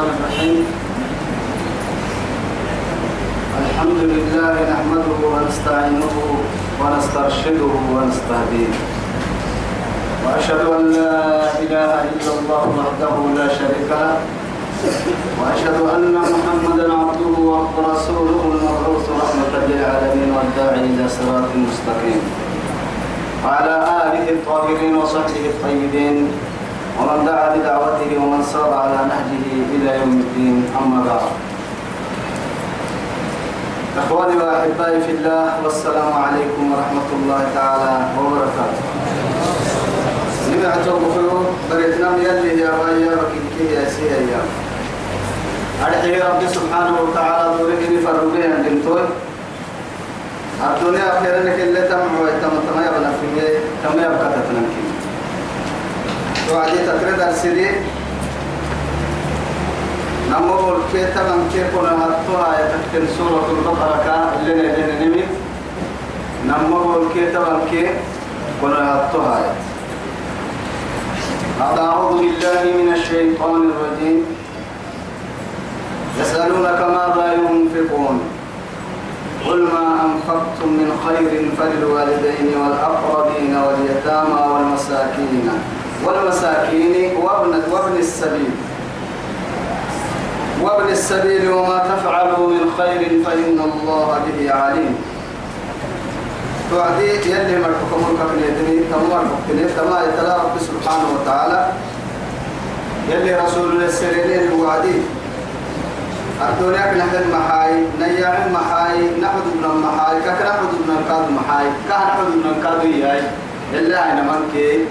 الرحمن الرحيم. الحمد لله نحمده ونستعينه ونسترشده ونستهديه. وأشهد أن لا إله إلا الله وحده لا شريك له. وأشهد أن محمدا عبده ورسوله المبعوث رحمة للعالمين والداعي إلى صراط مستقيم. وعلى آله الطاهرين وصحبه الطيبين. ومن دعا بدعوته ومن صار على نهجه إلى يوم الدين أما بعد. إخواني وأحبائي في الله والسلام عليكم ورحمة الله تعالى وبركاته. سمعت بخيو بريتنا يلي يا بايا بكيكي يا سيا يا. أدعي ربي سبحانه وتعالى دوري فرقين دمتوي. الدنيا أخيرا لك اللي تمع ويتم تما يبنى في تما يبقى تتنكي توعدي تترد السيدي نمو الكيتا من كيكونا هاتوها يتكتن سورة البقرة. كا اللي نجن نمي. نمو الكيتا من كيكونا هاتوها. أعوذ بالله من الشيطان الرجيم. يسألونك ماذا ينفقون؟ قل ما أنفقتم من خير فللوالدين والأقربين واليتامى والمساكين. والمساكين وابن وابن السبيل. وابن السبيل وما تفعلوا من خير فإن الله به عليم. توعدي يلي مرحكم الكفنيتني تمر مكتني تما يتلا رب سبحانه وتعالى. يلي رسول السريرين وعدي الدنيا نحن محاي نيا محاي نحن ابن محاي كك نحن الكاد محاي كه نحن ابن الكاد ياي إلا أنا منكي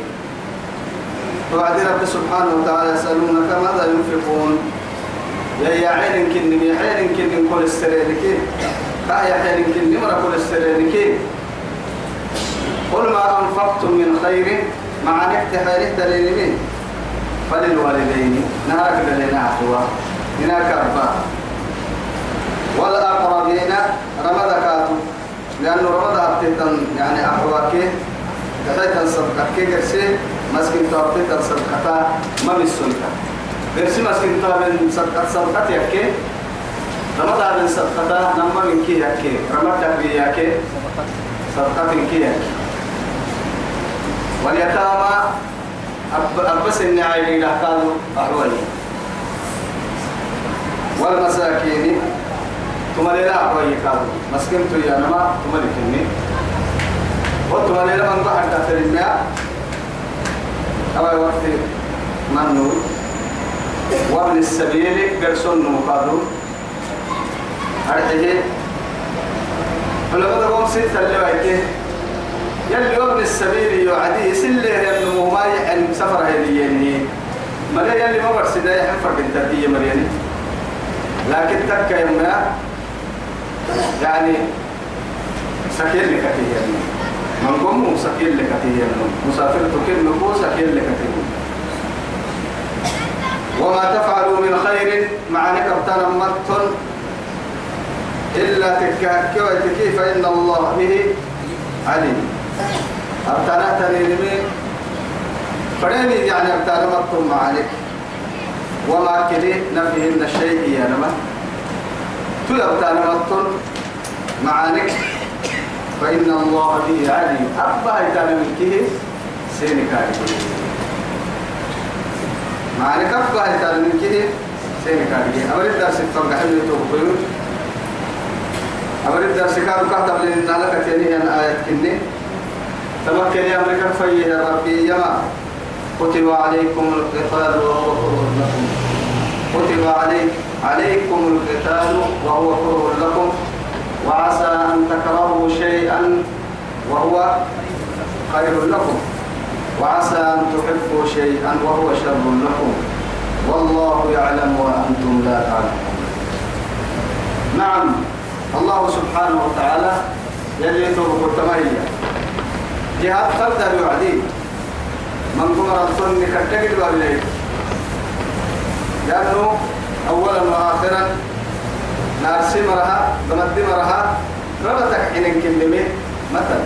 توعدي رب سبحانه وتعالى يسألونك ماذا ينفقون؟ يا يا عين كن يا عين كن كل كا يا عين كن مرة كل السريرك قل ما أنفقتم من خير مع نكت حيرت للمين فللوالدين. نارك لنا عفوا هناك أربعة والأقربين رمض كاتو لأنه رمض أبتتن يعني أحواكي كتايتن صدقتك كرسي مسكين تابتتن صدقتا ما بالسلطة كرسي مسكين تابن صدقت صدقت يكي رمض أبن صدقتا نما من كي يكي رمض تكبي يكي صدقت كي يكي واليتامى أبس النعيم لحقادوا أحوالي والمساكين تمالي لا أقوي كادو مسكين تو يا نما تمالي كني. وتمالي لا من تحت الماء أما وقت منور وابن السبيل قرصون مقادو أرحيه فلما تقوم ستة اللي بايته يلي وابن السبيل يعدي سله ينمو ما يحن سفر هديني ملا يلي ما برسي ده يحن فرق التردية مريني لكن تكا يمنا يعني سكين لك تيجي من قوم مسافر تيجي وما تفعلوا من خير مع نكبتنا متن إلا تكاكي وتكي فإن الله به عليم أبتنا تنيني فريني يعني أبتنا متن معانك وما كلي نفيهن الشيء يا نما تلبتنا متن معانك فإن الله به عليم أبا يتانا من كيه سينك عليك معانك أبا يتانا من كيه سينك عليك أمر الدرس الفرق حلو توقفون أمر الدرس كانوا كهتب لنا لك تيني أنا آيات كني تمكن يا أمريكا فيه ربي يما كتب عليكم القتال وهو كره لكم كتب عليك عليكم القتال وهو كره لكم وعسى أن تكرهوا شيئا وهو خير لكم. وعسى أن تحبوا شيئا وهو شر لكم. والله يعلم وأنتم لا تعلمون. نعم الله سبحانه وتعالى يلي توبك التمهية جهاد قدر يعدي من قمر الظن كتجد بالليل لأنه أولا وآخرا نارسي مرها بمد مرها ربتك حين كلمة مثلا.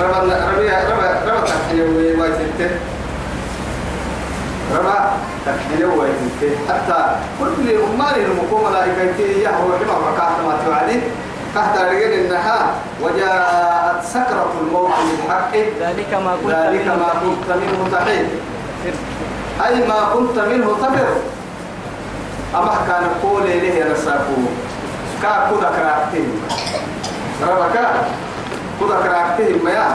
ربا ربي ربا ربتك حين ويتته ربا تكمل ويتنتهي حتى كل أمار المقوم ملائكة يهوى حما فكاحت ما توعدي. كحت رجل إنها وجاءت سكرة الموت بالحق. ذلك ما كنت ذلك ما كنت منه تحيد. أي ما كنت منه تفر أما كان قول إليه رساكو كا كودا كراكتين. ربكا كودا كراكتين ما يا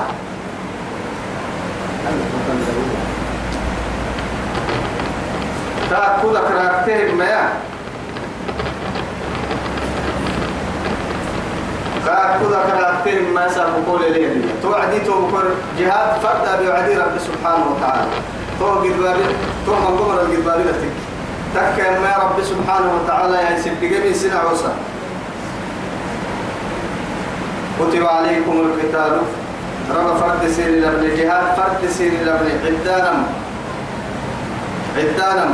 كا كودا كراكتين ما يا كودا كراكتين ما سابقوا قول إليه توعدي توبكر جهاد فرد بيعدي رب سبحانه وتعالى. تو قدبابي تو من قمر القدبابي لتك. تك ما رب سبحانه وتعالى يا سيدي سنة عوسى. كتب عليكم القتال. رب فرد سير لبن جهاد فرد سير لبن عدانم. عدانم.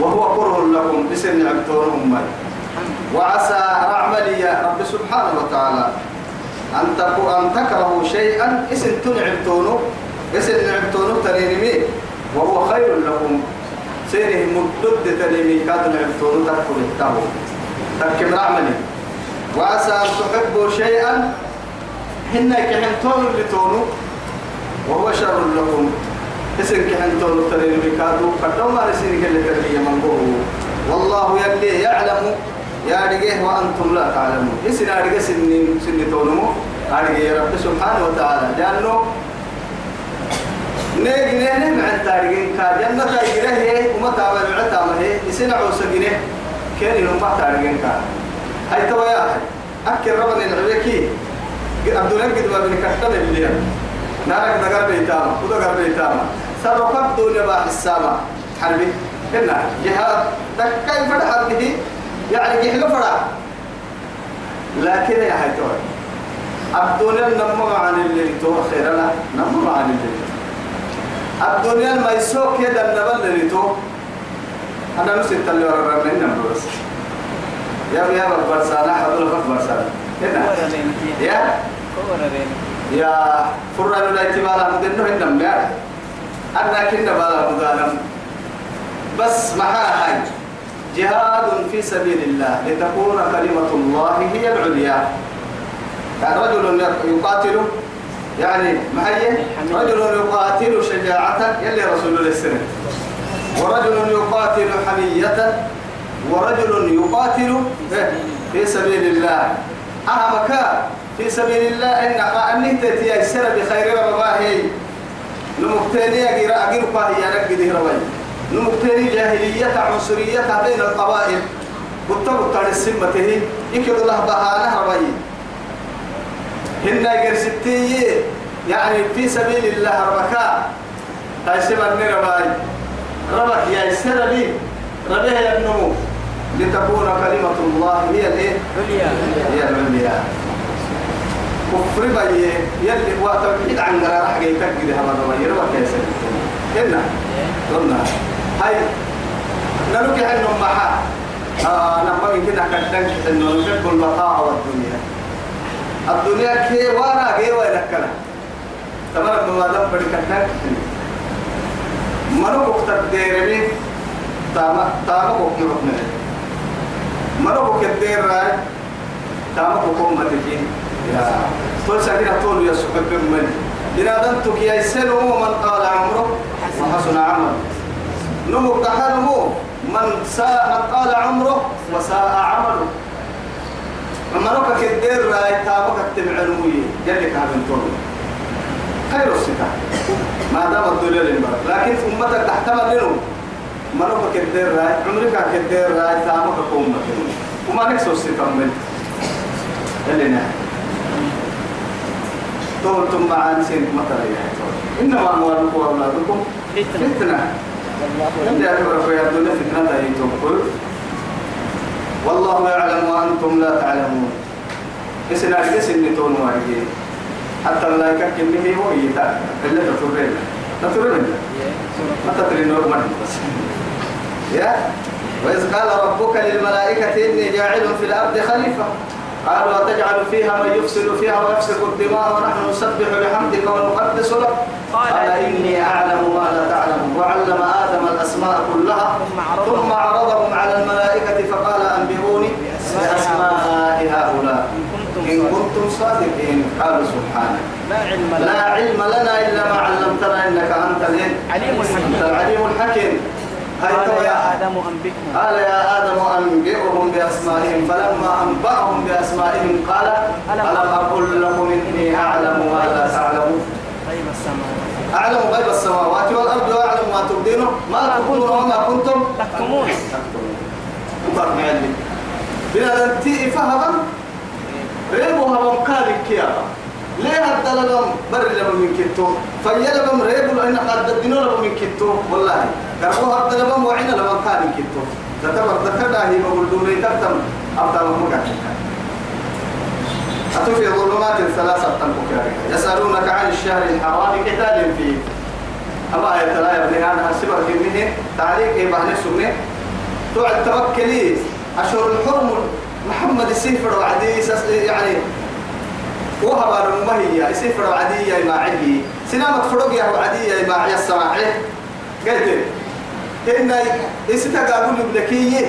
وهو كره لكم بسن عبتونهم مي وعسى رعملي يا رب سبحانه وتعالى أن أن تكرهوا شيئا اسم تنعبتونه اسم نعبتونه تنينمي وهو خير لكم. سيره مدد تنينمي كاد نعبتونه تكو التابو تكم رعملي وعسى أن تحبوا شيئا هن كحنتون لتونو وهو شر لكم. اسم كحنتون تنينمي كادو فدوما رسيني كل تنينمي من والله يلي يعلم. يا رجيه وأنتم لا تعلمون. اسم رجيه سن سن تونمو رجيه رب سبحانه وتعالى. لأنه نيجي نهنه مع التاريخين كجنة تايجره وما تعمل عتامه هي يسنا عوسجينه كأن يوم ما تاريخين كان. هاي توايا أكل ربنا العبيكي عبد الله قد ما بنكتب اللي نارك دقر بيتاما ودقر بيتاما سرقت دنيا باح السامة. حربي. هنا جهاد. دكاي فرح به؟ يعني جهل فرح. لكن يا هاي توايا عبد الله نمر عن اللي تو خيرنا نمر عن اللي الدنيا ما يسوق كده النبل اللي تو أنا نسيت اللي ورا ربنا بس. يا يا برسالة حضر لك برسالة هنا يا. يا. فرنا لا يتبالا مدنه هنا يا أنا كنا بالا مدانا. بس معها هاي جهاد في سبيل الله لتكون كلمة الله هي العليا. يعني رجل يقاتل يعني محيي رجل يقاتل شجاعة يلي رسول الله السنة ورجل يقاتل حمية ورجل يقاتل في سبيل الله. أهمك في سبيل الله إن أني تتي السنة بخير ربما هي نمكتني أجر أجر فهي نقد هروي نمكتني جاهلية عنصرية بين القبائل. بطبط على السمة هي يكد الله بهانة ربي هن قرستي يعني في سبيل الله ربكا. سبب رباي ربك يا سربي ربيه يا ابنمو لتكون كلمة الله هي الإيه؟ هي العليا. كفر بي يلي هو توحيد عن قرار حق يتقد هذا ربي ربك يا سيدي. هنا قلنا هاي نلوك عنهم محا. آه نما كده كدنك إنه نحب المطاع والدنيا. الدنيا كي وأنا كي وينكنا تمام ما دام بدك منو بكتر ديرني تاما تاما بكتر ركنا منو بكتر راي تاما بكم متكين يا تقول سكينة تقول يا سبب من إذا دنتك يا سلو من قال عمره وحسن عمل نمو كحرمو من ساء من قال عمره وساء عمله أما نوكا كدير راي تابك التمعنوية جلك هذا خير الستة ما دام الدنيا للمرء لكن أمتك تحتمل منه مرة كدير رأي عمرك كدير رأي تامك قوم وما نكسو الستة من اللي نحن تولتم مع نسين مثلا يا إنما أموالكم وأولادكم فتنة. اللي أكبر في الدنيا فتنة يتوكل والله يعلم وأنتم لا تعلمون. إسنا جسن نتون وارجين حتى الملائكة كمه هو يتا إلا تطورين تطورين ما تطورين نور من بس. يا. وإذ قال ربك للملائكة إني جاعل في الأرض خليفة. قالوا أتجعل فيها من يفسد فيها ويفسد الدماء ونحن نسبح بحمدك ونقدس لك؟ قال إني أعلم ما لا تعلم. وعلم آدم الأسماء كلها. ثم عرضهم. على الملائكة فقال أنبئوني بأسماء هؤلاء. إن كنتم صادقين. قالوا سبحانك لا علم لا لنا علم لنا إلا ما علمتنا إنك أنت عليم الحكيم. العليم الحكيم. قال يا آدم أنبئهم. قال يا آدم أنبئهم بأسمائهم. فلما أنبأهم بأسمائهم قال ألم أقل لكم إني أعلم ما لا تعلمون. غيب السماوات. أعلم غيب السماوات والأرض وأعلم ما تبدونه ما تقولون وما كنتم تكتمون. تكتمون. بنا دنتي هم كارك كيابا. ليه لهم بر لهم من كتو؟ فيا لهم ريبو لأن قد الدنيا لهم من كتو؟ والله. كربو هذا لهم وعين لهم كارك كتو. ذكر ذكر هي بقول دوني تكتم أبدا مهمة أتوفي ظلمات ثلاثة تنبك يسألونك عن الشهر الحرام قتال فيه. أما آية لا يبني عنها سبر كنه تعليق إيه بحن سمه توعد توكلي أشهر الحرم محمد السيفر وعدي يعني وهب المهية السيفر وعدي ما عدي سنامة فرق يا وعدي ما عيا السماعي قلت إن إستقابل ابنكيه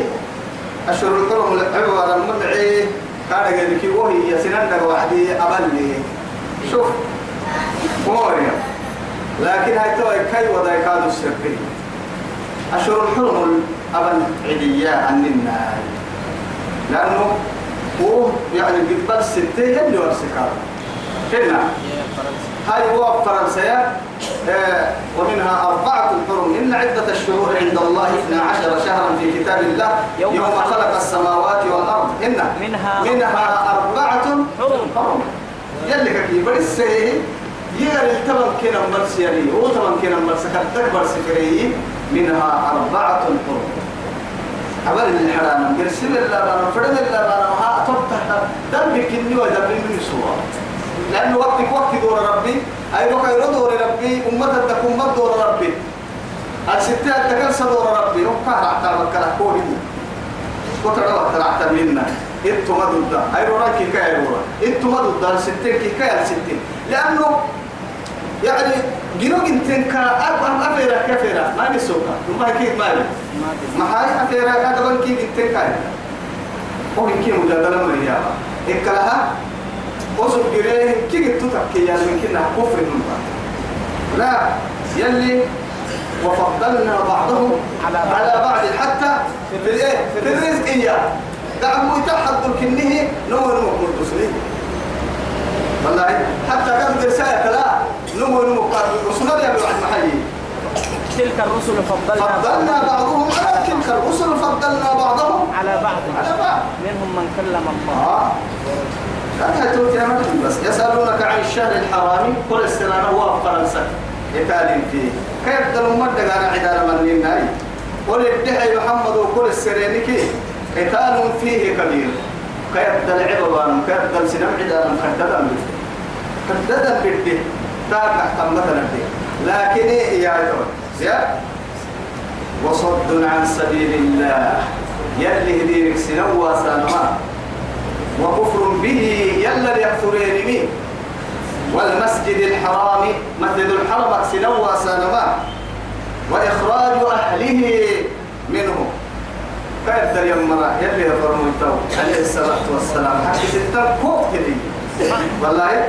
أشهر الحرم العبارة المنعي كان قال لك وهي سنان وعدي أبلي. شوف موريا. لكن هاي توي كي ودا كادوا السرقين. أشهر الحرم أبن عدية عن النار لأنه هو يعني قبل ستة اللي ورسكار هنا. يا هاي هو فرنسا آه، ومنها أربعة حرم. إن عدة الشهور عند الله 12 شهرا في كتاب الله يوم يوم, خلق السماوات والأرض. إن. منها منها أربعة حرم. يلي كي برس يغر التمن كنا مرس هو تمن كنا مرس كتك مرس فري منها أربعة حرم. أبل الحرام قرسل الله بنا فرد الله بنا ها تبتح دم كني ودم من سوا لأنه وقتك وقت دور ربي أي وقت دور ربي أمة تكون مد دور ربي. الستات تكنس دور ربي؟ وقع حتى بكرة كوري وترى وقت حتى منا. إنتم ما ضد أي روراك كي كاي رورا إنتم ما ضد الستين كي كاي الستين لأنه يعني جنوب انتن كا أب أفيرا كفيرا. ما نسوكا ما كيف ما لي ما هاي أفيرا. هذا بن كي انتن كاي هو كي مجادلة مريابا إكلها وصل جريه كي جتو تبكي يعني كنا كفر بعض لا يلي وفضلنا بعضهم على. على بعض. حتى في الايه في الرزق إياه. دعموا يتحضر كنه نمو قلت والله حتى كان رسالة لا نمو نمو قال رسولنا يا بعد محيي. تلك الرسل فضلنا فضلنا بعضهم على تلك الرسل فضلنا بعضهم. على بعض. على بعض. منهم من كلم الله. آه. بس. يسألونك عن الشهر الحرام قل السنة هو فرنسا. يتالين فيه كيف دلوا مدى قال عدالة من الناي قل الدحي محمد وقل السرينك قتال فيه كبير. كيف دل عبوان؟ كيف دل سنم عدالة مخددا بده خددا بده تاكا تم مثلا لكن إيه يا يا وصد عن سبيل الله. يلي هدينك سنوى سانما وكفر به يلا ليكفرين مين والمسجد الحرام مسجد الحرم سنوى سانما وإخراج أهله منه. كيف در يمرا يلي التو عليه الصلاة والسلام. حتى ستة تلي والله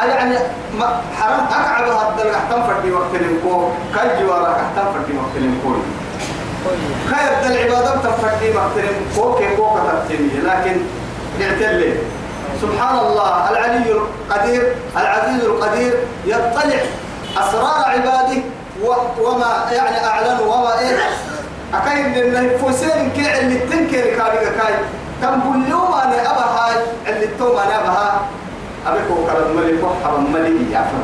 يعني ما حرام أقعد هذا الأحكام فردي وقت الكو كي جوارك أحكام فردي وقت الكو خير ده العبادة تفردي محترم كوكي كوكا تبتني لكن نعتلي. سبحان الله العلي القدير العزيز القدير يطلع أسرار عباده وما يعني أعلنوا وما إيه. أكاين لأنه فوسين كي اللي تنكر كاريكا كاي. كم كل يوم أنا أبا هاي اللي توم أنا أبها أبيكو كرم ملك وحرم ملك يعفر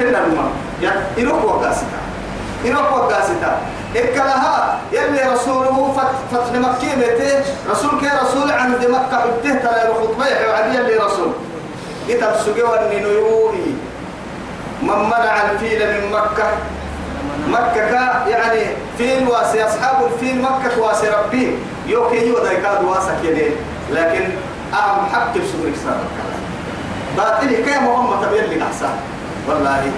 هنا الماء يا إروك وقاستا. إروك وقاستا. إكلها يلي رسوله فت- فتح مكة متى رسول كي رسول عند مكة حتة ترى الخطبة وعلي يلي رسول. كتاب سجوا النيوي من منع الفيل من مكة. مكة يعني فيل واسي أصحاب الفيل مكة واسي ربي. يوكي يو دايكاد واسا كده لكن أهم حق بسمرك سابق باطل كي محمد تبين لك أحسن والله.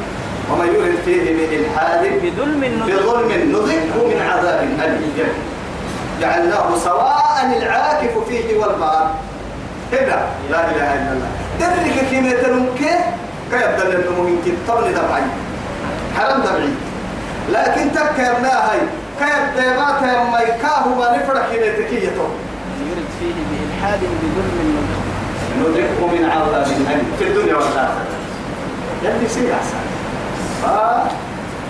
ومن يرد فيه بإلحاد بظلم نذق بظلم نذقه من عذاب أليم. جعلناه سواء العاكف فيه والبار. هنا لا إله إلا الله. درك كيما تنمكي كيف؟ دل إنه ممكن طبل دبعي حرام دبعي لكن تكرناها هاي كيف ديمات يما يكاه ما نفرح كيما تكيته يرد فيه بإلحاد بظلم نذق نذقه من عذاب أليم في الدنيا والآخرة. يلي سيء أحسن.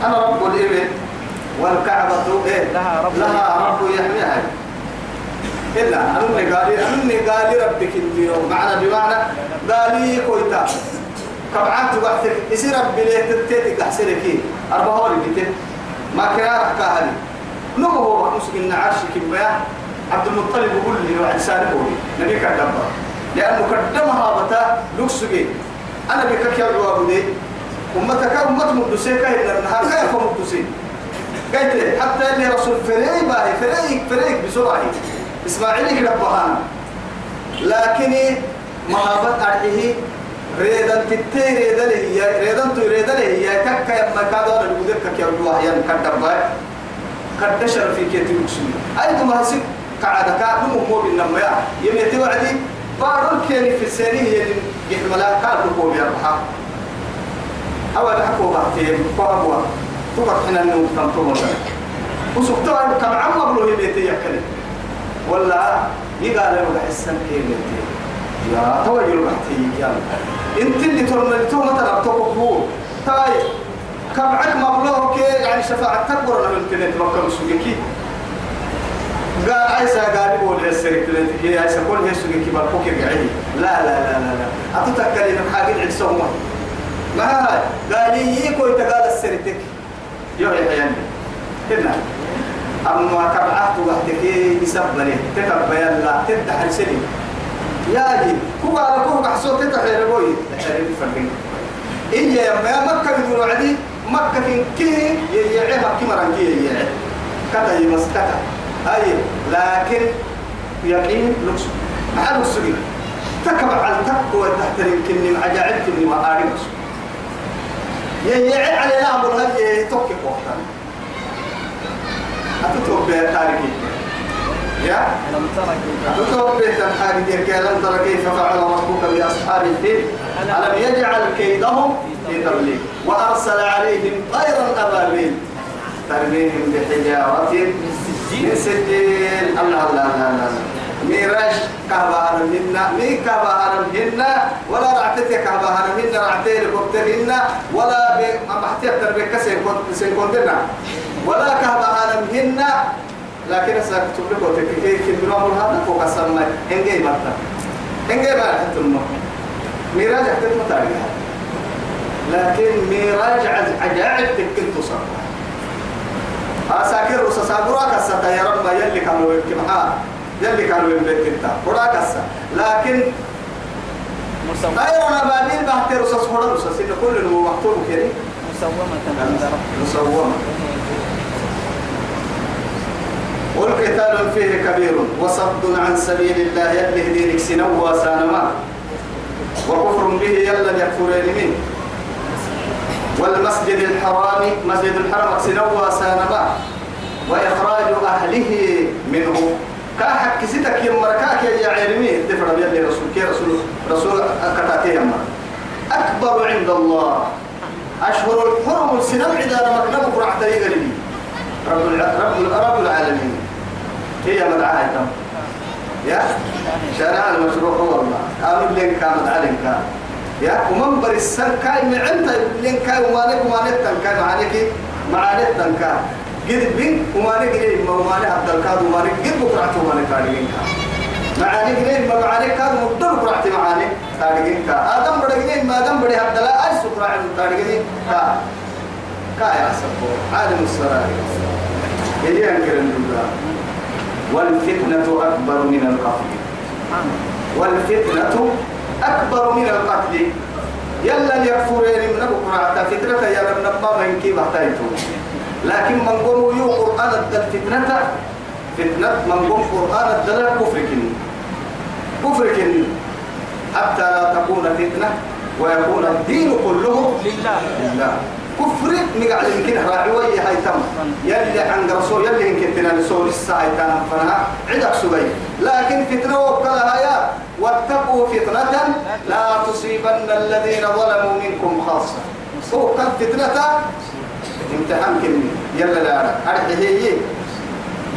أنا رب الإبل والكعبة إيه؟ لها رب لها رب يحميها. إلا أنني قالي أنني قالي ربك اليوم معنا بمعنى قالي كويتا. كبعات وقتك يصير ربي ليه تتيتك أحسنك أربعة هوري بيتك ما كان رحكا هذه نمو هو مسكين عرشك بيا. عبد المطلب يقول لي وعد سالك نبي كان دبر لأنه قدمها بتا لوكسجي أنا بكك يا جواب دي. أمتك أمت مدسيكا إلا النهار كيف مدسين قلت حتى اللي رسول فريق باهي فريق فريق بسرعة. إسماعيل كده بهان. لكن مهابت أرحيه ريدان تتي ريدان هي ريدان تو ريدان هي. تكا يما كادو أنا بقول لك يا الله يعني كذب باي كدشر في كتير مسلم أيضا ما هسيب كعادة كانوا مو بالنما يا يمي توعدي بارون كيني في السنة هي يحملها كادو هو بيربحها أول حكوا بعتين قابوا تقط حنا النوم كم تمر وسكتوا كم عم مبلوه بيتي يكلم ولا يقال له بحسن كيف يا تو يلبحتي يا إنت اللي ترمى تو مثلا تقفوا تاي كم عك مبلوه كي يعني شفاعة تكبر أنا من كنت مكة مسويكي قال عيسى قال يقول يا سيرك كي عيسى كل هي سويكي بالفكر قاعد لا لا لا لا لا أتتكلم حاجة عيسى ما هاي قال لي يكو يتقال السرتك يو يا حيان هنا أما كبعت وحدك يسبني تكب يلا تدحر سني يا جي هو على كوك حسوت تتحير بوي تحير الفرقين إيه يا مكة بدون عدي مكة كي يعيها كمران كي يعيها كتا يمس كتا هاي لكن يقين لكس ما حد السجن تكبع على تقوى تحترم كني مع جعل كني وآري مسجن يعي على الأمر هذه توكي وقتا. أتتوب تاريخي. يا؟ أتتوب تاريخي. ألم ترى كيف فعل ربك بأصحاب الفيل؟ ألم يجعل كيدهم في تضليل؟ وأرسل عليهم طيرا أبابيل ترميهم بحجارة من سجيل. الله الله الله الله ميراج كهبان منا مي كهبان منا ولا رعتك كهبان منا رعتي لكوبترنا ولا ب ما محتاج تربيك سيكون لنا ولا كهبان منا لكن سأكتب لك وتكفي كل ما هذا فوق السماء مرتا. إنجي حتى الماء ميراج حتى متاريخ لكن ميراج عجائب تكنت صار أساكر وساسابرا كسا يا رب يلي كانوا يكمحا يلي كانوا انت. قرا كسا. لكن غير بابيل بحتي رصاص خضر رصاص إن كل اللي مكتوب كده. مسومة عند ربك مسومة. والقتال فيه كبير. وصد عن سبيل الله يده دينك سنوى سانما. وكفر به يلا يكفر منه. والمسجد الحرام مسجد الحرام سنوى سانما وإخراج أهله منه. كاحك كسيتك يوم مركاك يا علمي تفرد بيد رسول كي رسول رسول كتاتي أكبر عند الله. أشهر الحرم السنم عندنا مكنب قرعة يقلبي رب الع... رب رب العالمين. هي مدعاها يا؟ شارع المشروع هو الله قالوا لين كان يا ومن برسل كاي معنت لين كاي ومالك ومالك تنكاي معانك معانك تنكاي. قد بين ومالك لين ما ومالك عبد الكاد ومالك قد بكرة ومالك كارجين معانك لين ما معانك كاد مدر بكرة معانك كارجين كا آدم بدرجين ما آدم بدي عبد الله أي سكرة عند كارجين كا. كاي أسبوع عالم السرائر. يلي أنكر الله والفتنة أكبر من القتل والفتنة أكبر من القتل. يلا يكفر من قرعة فتنة يا رب نبا من كي لكن من قوم يو قرآن الدل فتنة فتنة من قوم قرآن الدل كفر كن كفر كن حتى لا تكون فتنة ويكون الدين كله لله. لله. كفر مقعد يمكن راعي وي هاي تم. يلي عند رسول يلي يمكن تنا رسول الساعة تنا فنها. عدك سبي لكن فتنة وكلها يا واتقوا فتنة لا تصيبن الذين ظلموا منكم خاصة. كان فتنة امتحان كلمة. يلا لا أرحي هي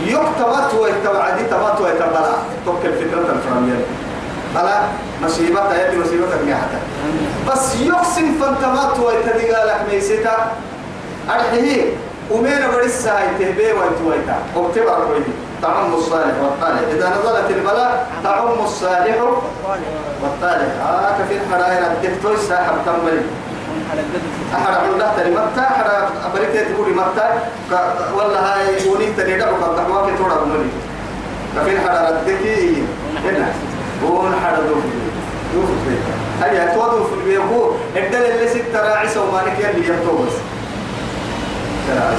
يكتبت ويتبعدي تبت ويتبلع توكل فتنة الفرمية بلا مصيبة يلي مصيبتك ميحتا بس يقسم فانتمات ويتدقى لك ميسيتا. أرحيه ومين برس هاي تهبي ويتويتا. اكتبع كويدي تعم الصالح والطالح. إذا نزلت البلاء تعم الصالح والطالح. آه كفي الحرائر الدكتور ساحب تنبلي أحد تري متى أحد أبريت تقولي متى والله هاي وني تري دعوة قدامك تورا بملي كفي الحرائر هنا. ون حدا دوف دوف بيت هيا تودو في البيت؟ هو الدل اللي ست راعي ومالك يلي يبتوبس تراعي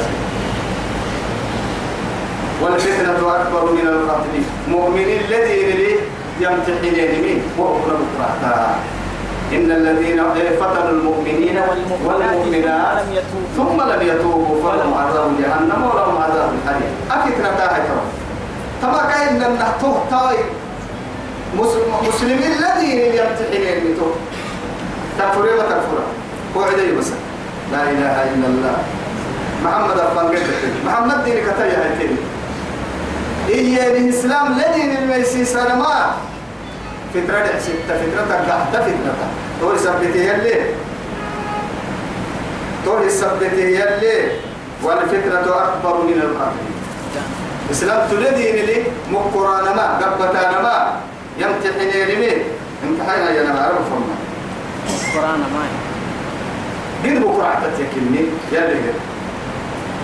والفتنة أكبر من القتل. مؤمن الذي لي يمتحنين مين وهو بكرة إن الذين فتنوا المؤمنين والمؤمنات ثم لم يتوبوا فلهم عذاب جهنم ولهم عذاب الحريق. أكثر تاهي ترى تما كاين لنا تهتاي مسلمين الذين يمتحنين متو تكفر ما تكفر. هو عدي بس لا إله إلا الله. محمد أفضل محمد دين كتايا هاي إيه الإسلام الذي الميسي سلما فترة ستة فترة قحطة فترة تقول سبتي يلي تقول سبتي يلي والفترة أكبر من القتل إسلام تلدين لي مقرانا ما قبتانا ما. يمتحن يلمين امتحان يا نما عرف فرما قرآن ما قد بكرة تتكلني يلي قد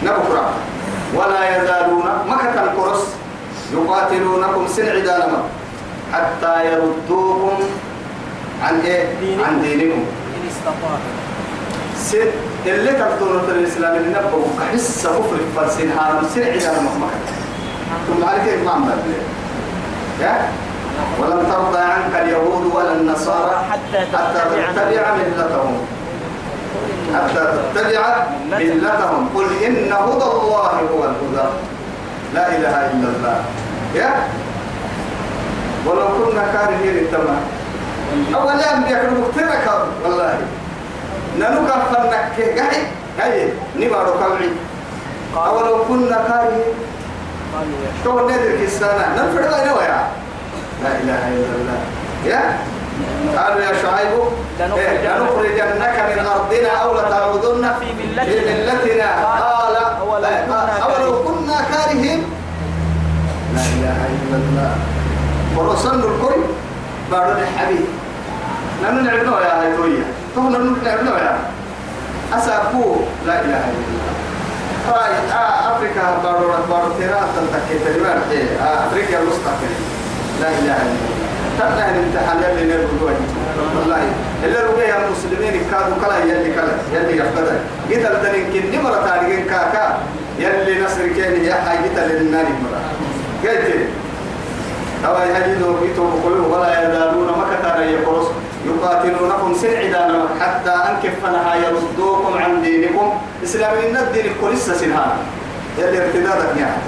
نبكرة ولا يزالون مكة القرص يقاتلونكم سن عدالما حتى يردوكم عن إيه؟ دينكم. عن دينكم. إن استطاعوا. سن اللي تقدرون في الإسلام اللي نبغوا كحس كفر فلسين هذا سن عدالما ثم عليك إيه ما عمل يا؟ ولن ترضى عنك اليهود ولا النصارى حتى تتبع ملتهم. حتى تتبع ملتهم. قل إن هدى الله هو الهدى. لا إله إلا الله. يا. ولو كنا كارهين التمام أولا أن يكون مخترك والله. ننوك فنك قحي هاي نبارو كوعي أولو كنا كارهين. تو ندر كيسانا. نفرد أين ويا لا إله إلا الله. يا قالوا يا شعيب لنخرجنك- إيه، لنخرجنك من أرضنا أو لتعودن في ملتنا. قال أولو إيه، كنا كارهين. لا إله إلا الله. ورسلنا الكل بعد الحبيب. نحن نعبنا يا تو نحن نعبنا يا أسابو لا إله إلا الله. راي آه أفريقيا بارو بارو تيرا تنتكي تريبان إيه آه أفريقيا الوسطى لا إله إلا الله. تبدا الامتحان يلي نرجو والله اللي رجع المسلمين كانوا كلا يلي كلا يلي يفقد قلت لتنين كن مرة تاريخين كاكا يلي نصر كين يا حاجة للنار مرة. قلت أو يهديدوا بيتوا بقولوا ولا يزالون مكة يقرص يقاتلونكم سنعدانا حتى أنكفنها يردوكم عن دينكم. إسلامين الدين كلسة سنها. يلي ارتدادك يعني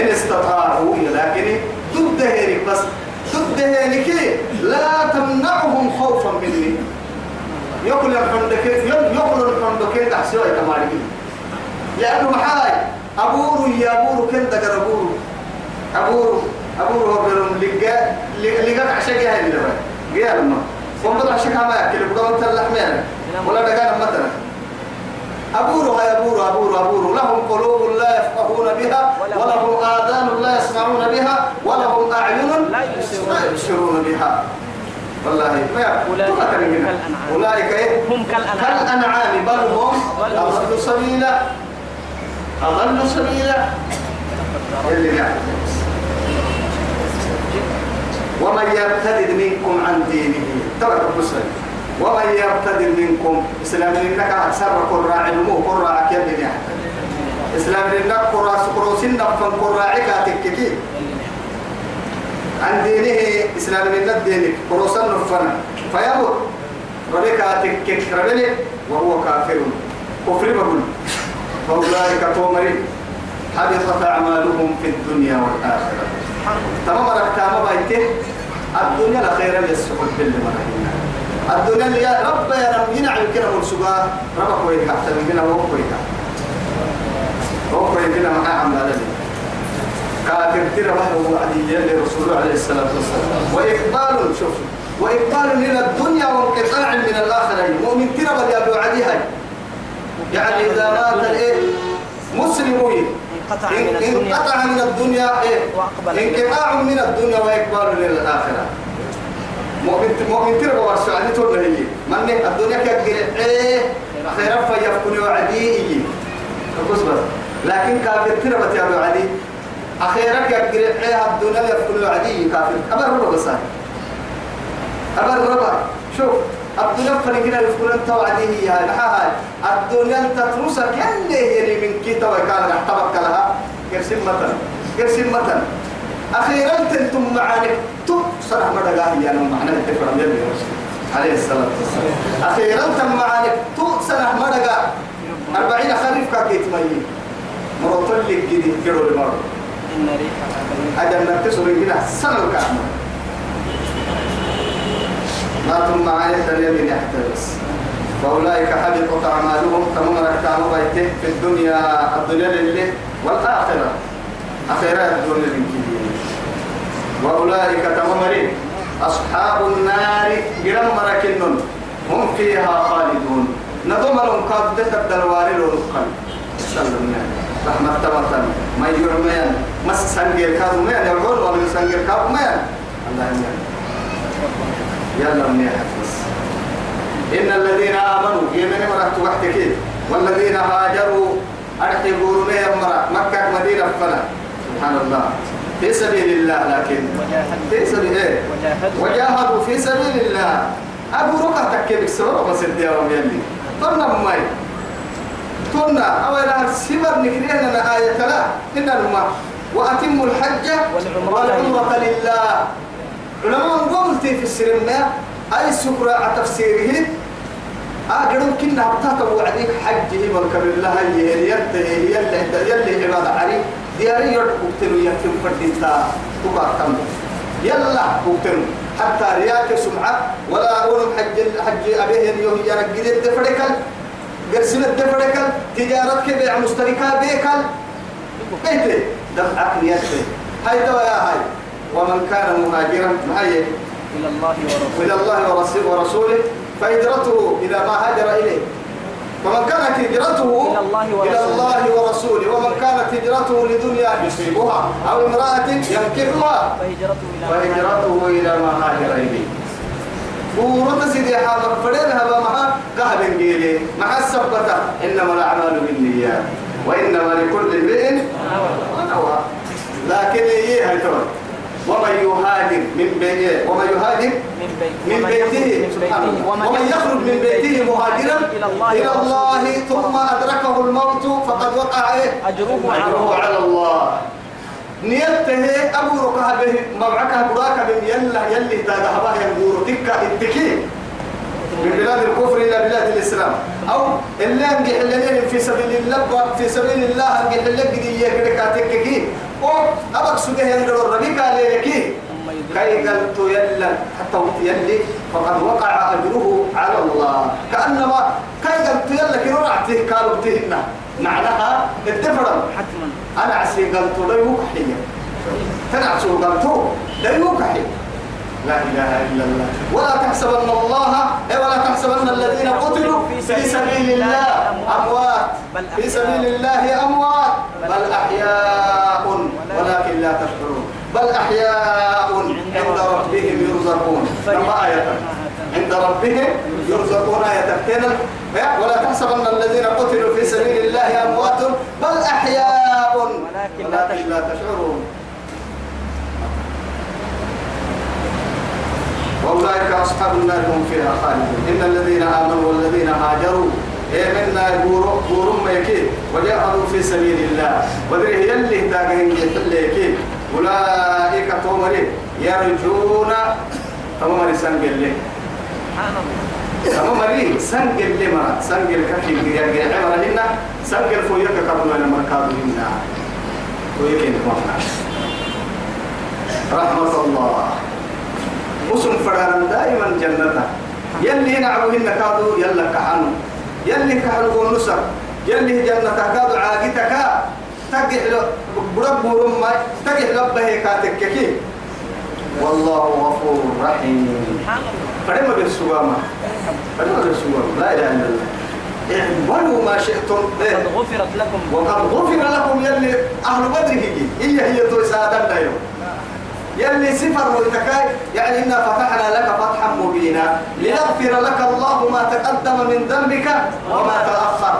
إن استطاعوا لكن ضد هيرك بس. ضد هيرك لا تمنعهم خوفا مني. يقول الفندك يقول الفندك تحسوا يتمارك لأنه محاي أبورو يا أبورو كن دقر أبورو أبورو أبورو هو بيرم لقى لقى عشان جاي اللي بقى جاي لما ومضى عشان كما يأكل بقى مثل لحمين ولا دقان مثلا. أبورو هاي أبورو أبورو أبورو لهم قلوب لا يفقهون بها ولهم آذان لا يسمعون بها ولهم أعين لا يبصرون بها. والله ما أولئك إيه؟ هم كالأنعام. كالأنعام. بل هم أضل سبيلا. أضل سبيلا. اللي يعني ومن يرتد منكم عن دينه. ترك مسلم ومن يرتد منكم إسلام إنك أكثر نمو قراع كيد يعني؟ إسلام إنك قراع سكروسين نفن قراع كاتككي عن دينه إسلام إنك دينك قروسا نفن فيموت. ربك تكك ربني وهو كافر. كفر بقول. فأولئك تومرين حبطت أعمالهم في الدنيا والآخرة. تمام ركتام بايته الدنيا لا خير يسحب بالمرحينا الدنيا اللي يا رب يا رب ينعم كده والسجا ربك ويك أحسن مننا وهو ويك وهو ويك كده معاه عم كافر ترى وهو عدي لرسول عليه الصلاة والسلام. وإقبال شوف. وإقبال إلى الدنيا وانقطاع من الآخرة. مؤمن ترى بل يبدو عديها يعني إذا مات الإيه؟ مسلمون انقطع من الدنيا. انقطع من الدنيا إيه؟ انقطاع من الدنيا وإقبال إلى الآخرة. مؤمن مؤمن ترى ورسول عليه تقول له من الدنيا كأجل إيه خير فيفكني وعدي بس بس لكن كافر ترى بتيابو عدي. أخيرك يقرأ إيه الدنيا يفكني وعدي كافر. أبر ربا بس أبر ربا. شوف الدنيا فرقنا يفكن أنت وعدي هي. هاي الدنيا أنت تروسك. كان يعني من توا كان أحتبك لها. كرسم مثلا كرسم مثلا أخيرا تنتم معانك تو صرح مدى قاهي أنا معنا التفرم يلي عليه الصلاة والسلام. أخيرا تم معانك تو صرح مدى أربعين خريف كاكيت ميين مرطل لك جديد كيلو لمرة. إن ريحها أجل نكتسر هنا سنة الكعبة ما تم معاني الدنيا من يحتبس فأولئك حبطت أعمالهم تمام ركعوا بيته في الدنيا الدنيا لله والآخرة. أخيرا الدنيا من كبير وأولئك تمامرين أصحاب النار جرم مركنون هم فيها خالدون. نظم قد الدلوار لهم سلمنا رحمة تمتن. ما يرمين مس سنجر كادو مين يقول ولا سنجر كادو مين الله يمين يلا من يحفظ. إن الذين آمنوا يمن مرات وحدك. والذين هاجروا أرحبوا مين مرة مكة مدينة فلا سبحان الله. في سبيل الله لكن في سبيل إيه؟ وجاهدوا. في سبيل الله أبو ركع تكيب السورة بس الديوم يلي طلنا ماي؟ طلنا أولا سمر نكرينا آية لا. إن الماء وأتموا الحج والعمرة لله. علماء قلت في السرمة أي سكرة على تفسيره أقرب كنا بتاتا وعديك حجه والكبر الله يلي يلي يلي يلي عبادة علي. دياري يرد بكتنو يكتن فردينتا تقع كم. يلا بكتنو حتى رياك سمعة ولا أقول حج حج أبيه يوم يرقد الدفركل. قرسل الدفركل تجارتك بيع مشتركة بيكل. بيتي دفعك نيتي هاي دوا يا هاي. ومن كان مهاجرا معي إلى الله ورسوله. إلى الله ورسوله. فهجرته إلى ما هاجر إليه. ومن كانت هجرته إلى الله ورسوله. إلى الله ورسوله ومن كانت هجرته لدنيا يصيبها أو امرأة ينكحها فهجرته إلى فهجرته إلى ما هاجر إليه ورد سيدي حاضر فلينها بمها قهب انجيلي مع السبتة إنما الأعمال بالنيات وإنما لكل امرئ ما نوى لكن إيه هاي ومن يهاجر من بيته ومن يهاجر من بيت من ومن بيته يخرج من بيته. مهاجرا إلى الله إلى. الله ثم أدركه الموت فقد وقع إيه؟ أجره على أجره الله. على الله نيته أبو ركها به مبعكها براك به يلا يلي تاجها ينقور تكا التكي من بلاد الكفر إلى بلاد الإسلام أو اللي أنجح اللي في سبيل الله في سبيل الله أنجح اللي قد يكرك تككي أو أبك سجه الربيك عليك ثم يدرك كي قلت يلا حتى يلي فقد وقع أجره على الله. كأنما كي قلت يلا كي رعته قالوا بتهنا معناها الدفرم. حتما. أنا عسي قلت لا يوكحي تنعسوا قلت لا يوكحي لا إله إلا الله. ولا تحسبن الله إيه ولا تحسبن الذين قتلوا؟ في سبيل الله أموات. في سبيل الله أموات. بل أحياء. ولكن لا تشعرون بل أحياء عند ربهم يرزقون. لما آية؟ عند ربهم يرزقون. آية ولا تحسبن الذين قتلوا في سبيل الله أموات بل أحياء. ولكن لا تشعرون. وأولئك أصحاب النار هم فيها خالدون. إن الذين آمنوا والذين هاجروا إيه منا يقولوا؟ قولوا ما يكيد. وجاهدوا في سبيل الله. ودري هي اللي تاقين يحل يكيد. أولئك تومرين يرجون تومر سنجل سبحان الله أما مري سنجل لما سنجل كفي يرجع عمر هنا. سنجل فويك كبنا أنا مركاد هنا. ويك إنت رحمة الله. وسم فران دائما جنة يلي نعبهن كادو يلا كحنو. يلي كحنو ونصر يلي جنة كادو عاقتك. تقح برب ورم تقح له بهيكاتك كي. والله غفور رحيم. فرما بالسوامة. فرما بالسوامة. لا إله إلا الله. اعملوا ما شئتم. قد غفرت لكم. وقد غفر لكم يلي أهل بدر هي. هي هي توسادنا يوم يلي سفر والتكاي. يعني إنا فتحنا لك فتحا مبينا. ليغفر لك الله ما تقدم من ذنبك وما تأخر.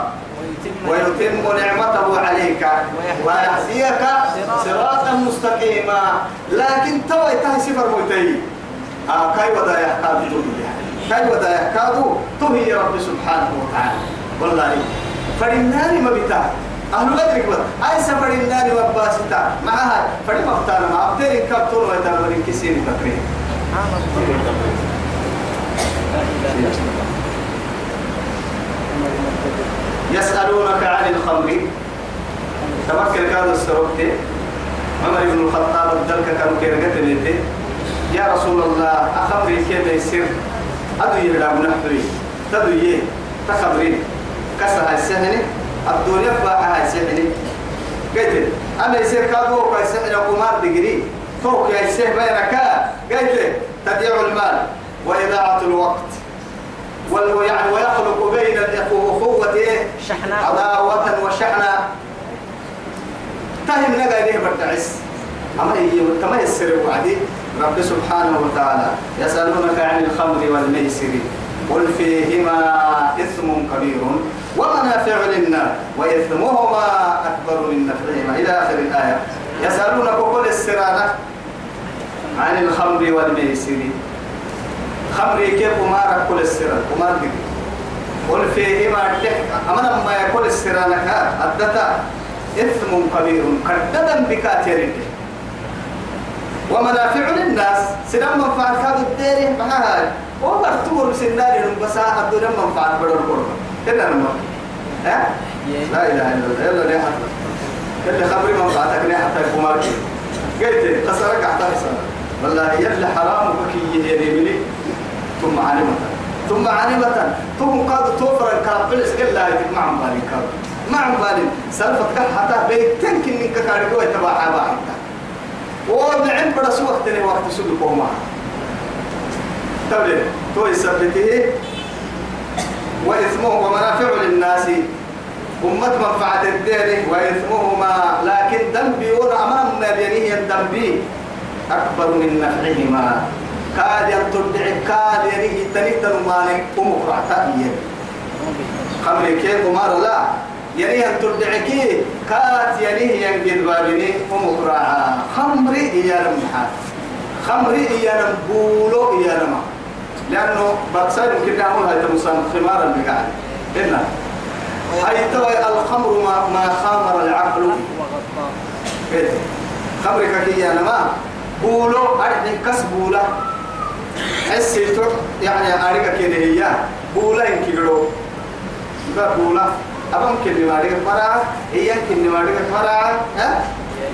ويتم نعمته عليك ويهديك صراطا مستقيما. لكن توي تهي سفر متي آه كاي ودا يحكاد كاي ودا يحكاد تهي رب سبحانه وتعالى. والله فالنار ما بتا أهل بدر كبر أي سفر النار وباستا معها فريم أختار ما كابتور ويتابر كسير تقريب سبحان الله لا إله إلا الله يسألونك عن الخمر. تفكر كانوا السروكتي عمر بن الخطاب الدلك كانوا كيرقت يا رسول الله أخبري كيف يصير؟ أدو يهلا منحبري تدو يه تخبرين كسر السهني الدنيا باعها السهني قلت أنا يصير كادو كاي سهني قمار دقري فوق يا يصير بينك قلت تضيع المال. وإضاعة الوقت. يعني ويخلق بين الأخوة إيه؟ شحناء. عداوة وشحنة. تهم نجا إليه بردعس أما هي كما يسر وعدي رب سبحانه وتعالى يسألونك عن الخمر والميسر. قل فيهما إثم كبير ومنافع للناس وإثمهما أكبر من نفعهما. إلى آخر الآية. يسألونك كل السرانة عن الخمر والميسر. خمري كيف وما كل السر وما دقي قل فيهما الضحك أما لما يقول السر لك أدتا. إثم كبير كددا بكاتر ومنافع للناس. سلام منفعة كاد الدير معها وبرتور سناري بس الدنيا منفعة بدر القرب كنا نما ها؟ لا إله إلا الله. يلا ليه حتى؟ كل خبري منفعتك ليه حتى كمار قلت خسرك حتى والله يلا حرام بكي يهري ثم علمت. ثم علمت. ثم قد توفر الكابل إسكال لا يتك مع مبالي كاب مع مبالي. سلفت كح حتى بيتن كنك كاريكو يتبع حبا حتى ونعم سوى وقت لي وقت سوى كوما تبلي. تو يثبته وإثمه ومنافع للناس. أمة منفعة الدين. وإثمهما. لكن ذنبي وأمام مليانية ذنبي أكبر من نفعهما. كاد ينتدع كاد يريه تنيت المالك ومقرع تأيين خمر كيف ومار لا. يريه تدع كي كاد يريه ينقل بابني ومقرع خمري إيا لمحا خمري إيا لمبولو إيا لما لأنه بقصد يمكن نعمل هاي تمسان خمارا بقاعد إنا حيث الخمر ما, ما خامر العقل. إيه. خمرك كي أنا ما بولو أرحي كس بولا حسي تو يعني أريك كده هي بولا ينكيرو. بقى بولا. أبم كني مارك فرع هي كني مارك فرع ها؟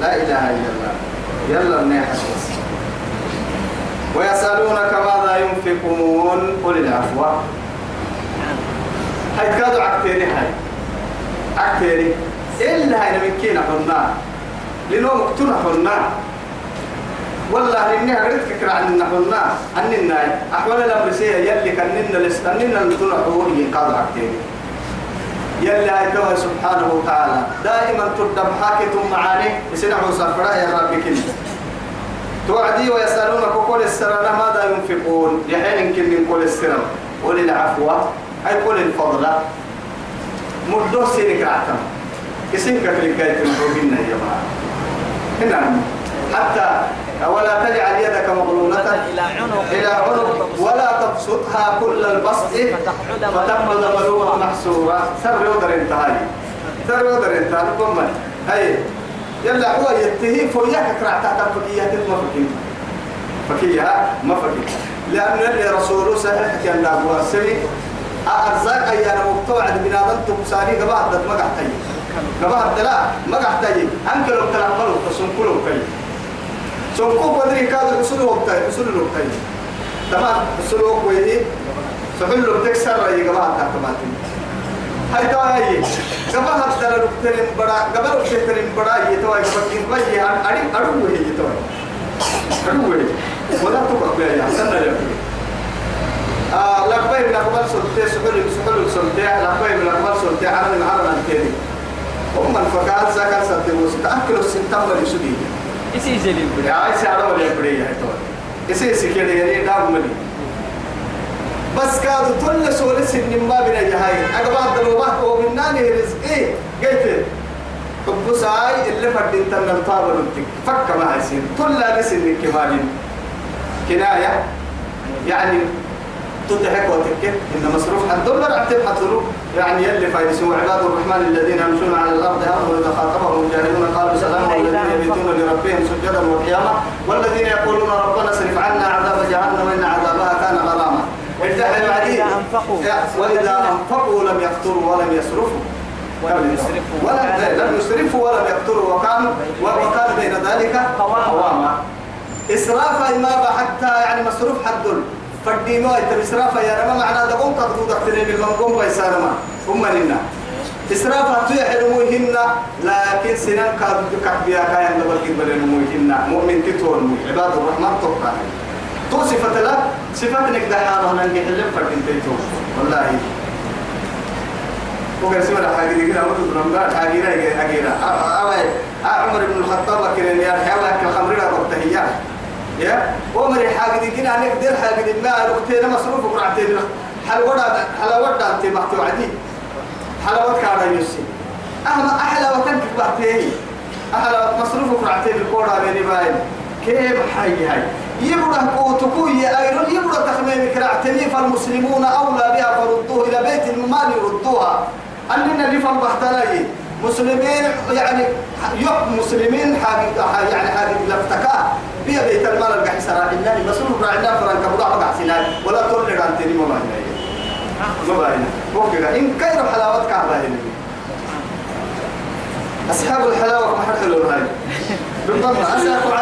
لا إله إلا الله. يلا نحن ويسألونك ماذا ينفقون؟ قل العفو. هاي كادوا عكتيري هاي. عكتيري. إلا هاي من كينا حنا لنو مقتنا حنا والله إني أقرأت فكرة عن حنا عن الناي. أحوال الأمر سيئة يلي كننا لستننا لتنا حوهي كادوا عكتيري يلي هاي كوي سبحانه وتعالى. دائما تردم حاكتم معاني يسنعوا سفراء يا ربك توعدي ويسألونك كل السرنا ماذا ينفقون؟ يحين يمكن من كل السرنا قل العفو. أي قل الفضل. مردو سيرك عتم يسينك كلكاية مروهن يا جماعة. حتى ولا تجعل يدك مغلولة إلى عنق. إلى عنق ولا تبسطها كل البسط. فتقعد ملوما محسورا سر يودر انتهاي سر يودر انتهاي كم هاي. يلا هو يتهي فوياك كرع تحت فكية ما فكية فكية ما فكية لأن اللي رسوله صحيح. كان دابوا سمي أرزاق أيانا مبتوعد بنادم تبساني قبعد ما قحتي قبعد لا ما قحتي أنك لو تلعبلوا تسنكلوا كي سنكو بدري كاد رسوله وقتي رسوله وقتي تمام رسوله وقتي سحلوا تكسر رأي قبعد تحتماتي هاي تواهي قبل هذا لوكترين بڑا قبل لوكترين بڑا اڑی اڑو ہے یہ تو ہے اڑو ہے ولا تو بقى يا يا آه لقبي من أقبل سلطة سحل سحل سلطة لقبي من أقبل سلطة عرب العرب الكريم هم الفقاعات زكاة سلطة وستأكلوا السنتم والسدي إيش يجي يا عيسى عرب ولا يبري يا تو إيش سكير يعني دام ملي بس كادوا كل سورة سن ما بين جهاي أقبل دلوبات ومن ناني رزقي قلت حب ساي اللي فردين تنم طابر فك ما يصير كل بس إنك كمالين كناية يعني تضحك وتكت إن مصروف حد دولار أعتب حصلوا يعني يلي فايدسوا عباد الرحمن الذين يمشون على الأرض هون وإذا خاطبهم الجاهلون قالوا سلام والذين يبيتون لربهم سجدا وقياما. والذين يقولون ربنا اصرف عنا عذاب جهنم إن عذابها كان غراما. ارتحل عليه وإذا أنفقوا. لم يقتروا ولم يسرفوا. ولم يسرفوا. ولم لم يسرفوا ولم يقتروا وكانوا وكان بين ذلك قواما. إسرافا ما حتى يعني مصروف حد فدي ما يتم إسرافا يا رما معناه دقوم تقدو دكتورين بالمنقوم بيسارما هم لنا إسرافا تيحل مهن لكن سنان كادو كحبيا كاين لبل كبر مهن مؤمن تتون عباد الرحمن تبقى. تو صفة لا صفة نك دحانا ننجح اللي فردين تيتو. والله. وقال سمع حاجة كده أمر رمضان حاجة دي حاجة عمر بن الخطاب كده يا حيوان كالخمر لا تبتهيا يا؟ عمر حاجة عليك دير حاجة ما لقتين مصروف قرعتين حل ودا حل ودا أنت بحث وعدي. حلاوة كارا يوسي. أهم أحلى وتنك بعتين أحلى مصروف قرعتين الكورة بيني باين. كيف حي هاي؟ يبرة قوتكو يا أيرون يبرة تخميم كرعتني فالمسلمون أولى بها فردوه إلى بيت المال يردوها. أننا اللي فنبحتنا مسلمين يعني يق مسلمين حاجة يعني حاجة لفتكا بيا بيت المال القحي سراع الله مسؤول راعنا فرنك بضع بقع سنان ولا تقول لي عن تاني ما باينا ما باينا بوكا إن كير حلاوة كعبة هنا. أصحاب الحلاوة ما حد حلو هاي. بالضبط.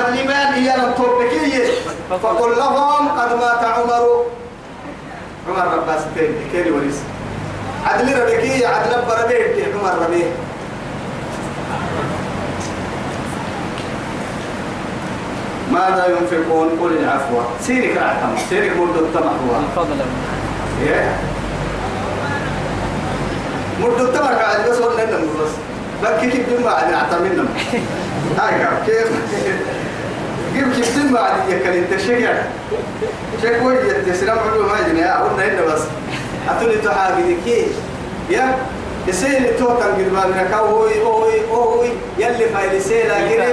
الإيمان هي لم تربكي فقل لهم قد مات عمر. عمر رباس تين كيري وريس عدل ربكي عدل بردي عمر ربي ماذا ينفقون؟ قل العفو. سيرك رعتم سيرك مرد التمح هو. من فضل مرد التمح قاعد بس ولا نم بس. بكي كيف دم بعد نعتمنا هاي كيف؟ كيف كيف دم بعد يكل انت شجع شكوى يتسلم عدو ما يجني قلنا هنا بس. أتوني تحاجي كي يا؟ قد ما منك هوي هوي هوي يلي فايل سيلا كده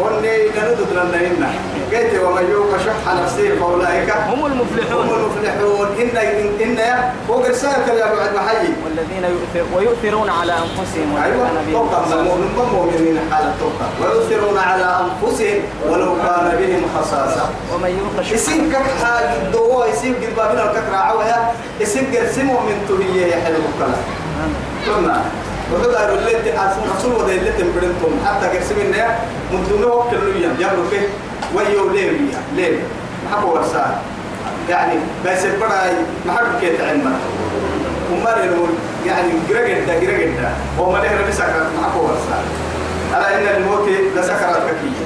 وني نردد لنا هنا قلت ومن يوق شح نفسه فأولئك؟ هم المفلحون. هم المفلحون. إن إن إن فوق رسالة يا بعد محيي والذين يؤثر ويؤثرون على أنفسهم أيوة توقع. المؤمن مؤمنين حالة توقع ويؤثرون على أنفسهم ولو كان بهم خصاصة. ومن يوق شح يسين كك حاجة دوا يسين قد بابنا الكك راعوها يسين قرسمه من تهية يا حلو الكلام ثم وحدا اللي رسول وده اللي تنبرنتم حتى قرسمنا مدونه وقت اللي يبلو فيه ويو ليه ليه محبو ورسال يعني بس البراي محبو كيت علما وما نقول يعني جرجت ده جرجت ده. وما نهر بسكرة محبو ورسال على إن الموت لسكرات كفية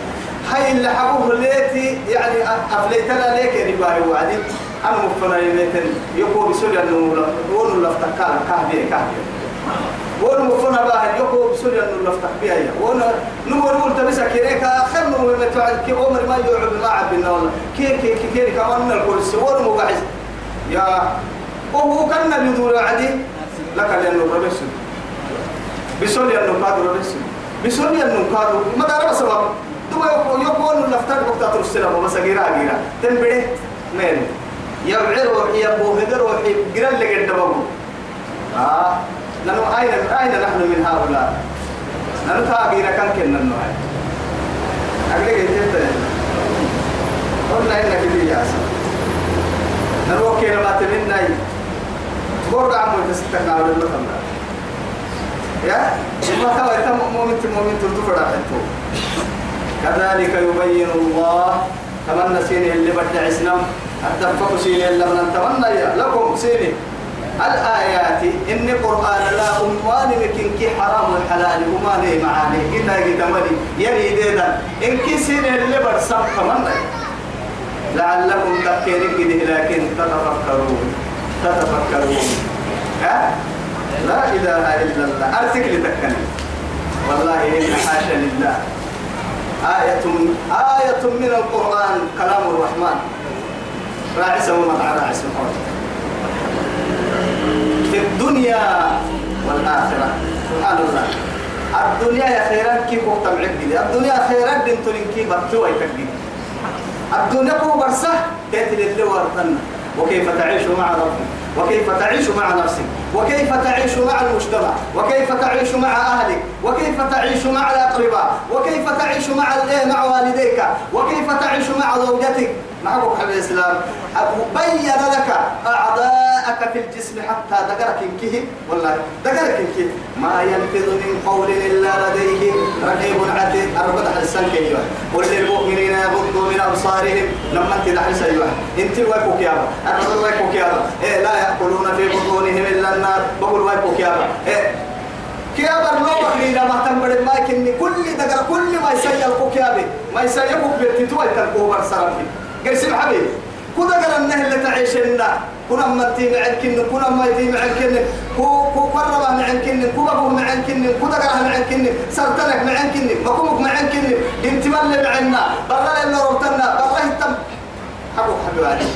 هاي اللي حبوه ليتي يعني أفليتنا ليك يا رباهي وعدي. أنا مفنا يميتن يقول بسوريا ونو لفتكال كهبي كهبي ونو مفنا باه يقول بسوريا إنه لفتك بيها ونو نقول نقول تبسا كيريكا خير من متوعد كي عمر ما يعب ما عبنا والله. كي كي كي كي كمان الكرسي ونو مقعز يا وهو كان يدور عدي لك لأنه ربسي بسوريا إنه قادر ربسي بسوريا إنه قادر ما دار سبب دو يقول لفتك وقت ترسل ما مسجيرا جيرا تنبره مين؟ يبعر وحي أبو هدر وحي قرن لك الدبابو آه. لأنه أين أين نحن من هؤلاء؟ نحن تاقينا كان كنا نوعي أقلق إنت قلنا إنك اللي ياسر نروح كنا ما تمنى قرد عمو تستقنا على اللقم يا؟ ما توا إنت مؤمن مؤمن تلتفر أحدتو كذلك يبين الله تمنى سيني اللي بدنا عسنا أتفقوا سيني اللي بدنا تمنى لكم سيني. الآيات إن قرآن لا أموان لكن كي حرام الحلال وما لي معاني. كتا كتا ملي يلي ديدا إن كي سين اللي برسم تمنى لعلكم تفكيرين كده لكن تتفكرون. تتفكرون. ها؟ لا إله إلا الله. أرسك لتكني والله إن حاشا لله. آية آية من القرآن كلام الرحمن. راعي سوى مطعم راعي في الدنيا والآخرة. سبحان الله الدنيا يا خيرا كيف وقت معقد الدنيا خيرا دين كيف بطوة يتقد الدنيا كو برسه تأتي للي ورطنا وكيف تعيش مع ربك؟ وكيف تعيش مع نفسك؟ وكيف تعيش مع المجتمع؟ وكيف تعيش مع أهلك؟ وكيف تعيش مع الأقرباء؟ وكيف تعيش مع مع والديك؟ وكيف تعيش مع زوجتك؟ مع حبيب الإسلام. بين لك أعضاءك في الجسم حتى ذكرك إنكه والله ذكرك إنكه ما ينفذ من قول إلا لديه رقيب عتيد. أربعة حسن كيوه قل للمؤمنين يغضوا من أبصارهم. لما أنت دحل أيوه أنت ويكوك يابا أنا ويكوك يابا إيه لا يأكلون في بطونهم إلا النار. بقول ويكوك يابا إيه. كيابر لو وحينا ما تنبر ما كني كل دقر كل ما يسير كيابي ما يسير بيتتوي تنقوبر سرفي قرسم حبيبي كودا قال النهل اللي تعيشنا كنا ما تي معكن كنا ما تي معكن كو كو قرب معكن كو ابو معكن كودا قال معكن سرتلك معكن مكومك معكن انت مال معنا برا اللي ربطنا برا تم حبو حبو علي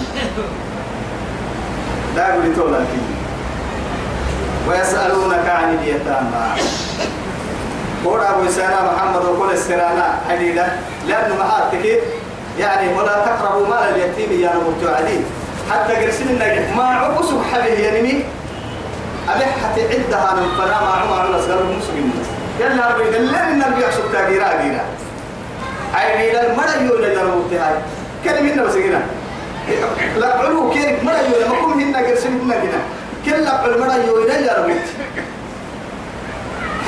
لا يقول تولا ويسألونك عن اليتامى. قول أبو سنة محمد وقول السنة حديدة. لأنه معاتك يعني ولا تقربوا مال اليتيم يا نمت عليه حتى قرسين النجح ما عبسوا حبيه ينمي أبي حتى عدها من فلا ما عمر على سلام المسلمين. يلا ربي دلنا النبي يحسب تاجيرا جيرا أي إلى المرة يولا يرموت هاي. كلمة جينا لا علو كيف مرة يولا ما كم هنا قرسين جينا كل المرة يولا يرموت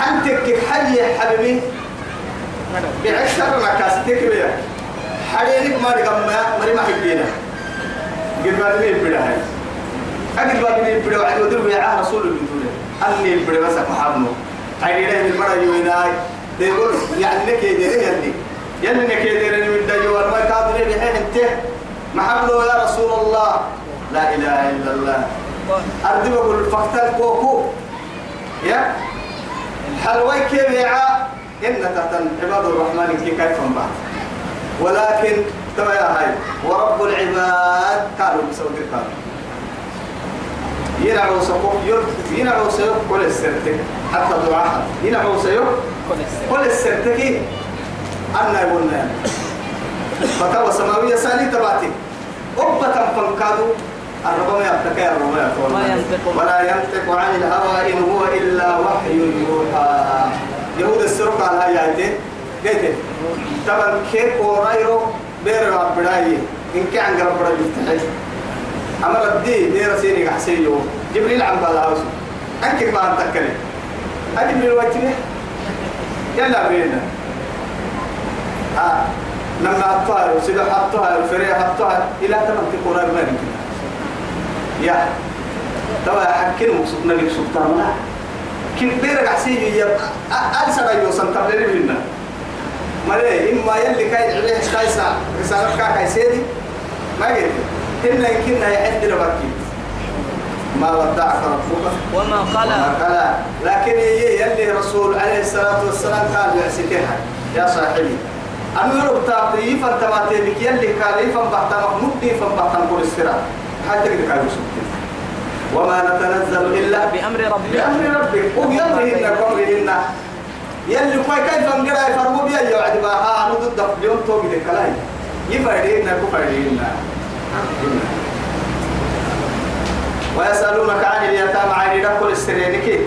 حنتك حي حبيبي. بعشر مكاستك بيا حريرك ما رقم ما مري ما حكينا قد ما تبي البدا هاي. أقل ما تبي البدا وعد ودر يا رسول الله أني البدا بس محمد حريرة من المرة يويناي يقول يعني نك يدير يلي يلي نك يدير من دجوال ما كادر بحين انت محمد يا رسول الله. لا إله إلا الله. أرد بقول فقتل كوكو يا؟ حلوي كيف يا إن تحت عباد الرحمن. كيف بعد ولكن تبا يا هاي. ورب العباد. كانوا بسبب كانوا ينعو سقوف ينعو سيوف كل السرتك. حتى دعاها ينعو سيوف كل السرتك. أنا يقولنا. فتوى سماوية سالي تباتي. أبتا فنكادو الرب ما يبتكى الرب ما ينطق. ولا ينطق عن الهوى إن هو إلا وحي يوحى. يهود السرق على هاي قلت طبعا كيف ورايرو بير ربنا إن كان ربنا يفتحي. أما ردي دير سيني حسيو جبريل عم بالهاوس أنك ما أنتكلم أجبريل وجهه يلا بينا. آه لما أطهر وسيدة أطهر الفريق أطهر إلى تمام تكون ما يمكن. يا توا حكينا مقصود نبي سلطان. كيف بيرك عسيو يا ألسنا يوصل تبليري منا مري إما يلي كاي عليه كايسا رسالة كا كايسيدي ما قلت. إلا يمكننا يعد ربكي ما ودعك ربك. وما قلى. وما قلى. لكن يلي رسول عليه الصلاة والسلام قال يعسكها. يا صاحبي. أنا يرب تاقي فانتماتي بك يلي قال يفن بحتا محمود يفن بحتا نقول السراء حتى كده سبتين وما نتنزل إلا بأمر ربك. بأمر ربك. وبأمرهن كمرهن يلي كوي كيف انقرا يفرموا بيا يوعد بها ها ضد اليوم توقي الكلاي يفردين كفردين ويسألونك عن اليتامى عن ركل السرينك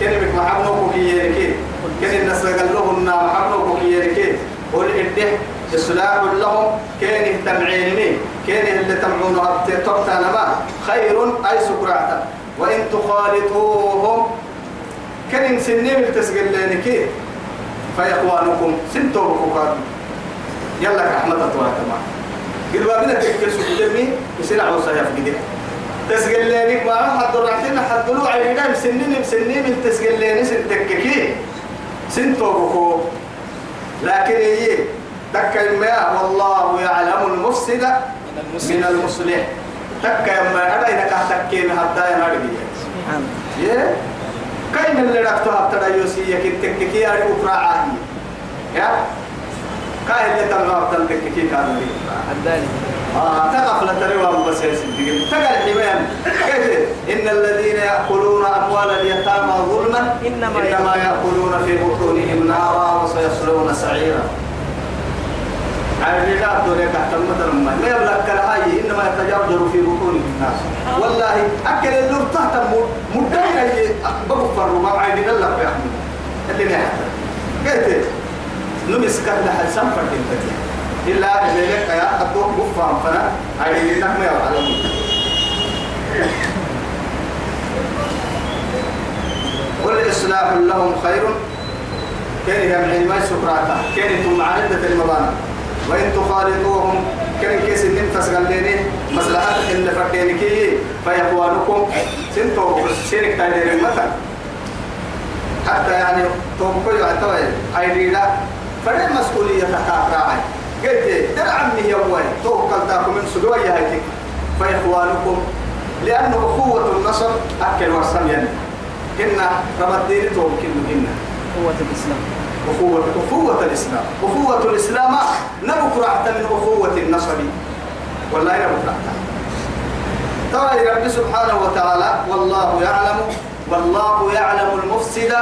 كلمة محمنوك كييرك كن الناس قالوهن محمنوك كييرك قل إده إصلاح لهم. كان يهتمعيني كان اللي تمعونه تبتا نما خير أي سكرعتا وإن تخالطوهم. كن سنين التسجل لك فإخوانكم سنتوبكم يلا رحمة الله تمام قد بابنا تكسو جمي يصير عوصا يفقد تسجل لك ما حد رعتنا حد لو عينا مسنين مسنين من تسجل لك سنتككي سنتوبكم لكن هي تكا ما والله يعلم المفسد من المصلح. تكا ما هذا إذا كان تكين حتى ينادي. سبحان الله. يه كاين اللي ركتها ترى يوسي يكن تككي أري أخرى عادي يا كاين اللي تنغاب تنتككي كان لي الثاني آه تقف لتروا بس يا سيدي تقل حمام كيف إن الذين يأكلون أموال اليتامى ظلما إنما إنما يأكلون في بطونهم نارا وسيصلون سعيرا. عارف لا تحت المدر ما يبلغ كالهاي إنما يتجرجر في بطونهم الناس. والله أكل اللي تحت مدعي بغفر ما عايدين الله يا أحمد. اللي نحن كيف نمسك لحد سنفر كنتك إلا إذا يا أبوك بفهم فنا عايدين نحن يا علمون والإصلاح لهم خير. كان يمعين ما سكراتا كان ثم عدة المبانا وإن تخالطوهم كان كيس النم تسغليني مصلحة إن فردينكي فيقوانكم سنتو شرك تايدير المثل. حتى يعني توقعوا يعتوي أيدينا فرد مسؤولية تحت راعي قلت در عمي يا أبوي توكل تاكم من سدوية هيك فإخوانكم لأنه أخوة النصر أكل يعني. كنا رمضين توكل مهمة قوة الإسلام. أخوة أخوة الإسلام. أخوة الإسلام نبك رعت من أخوة النصر. والله نبك رعت ترى رب سبحانه وتعالى والله يعلم والله يعلم المفسد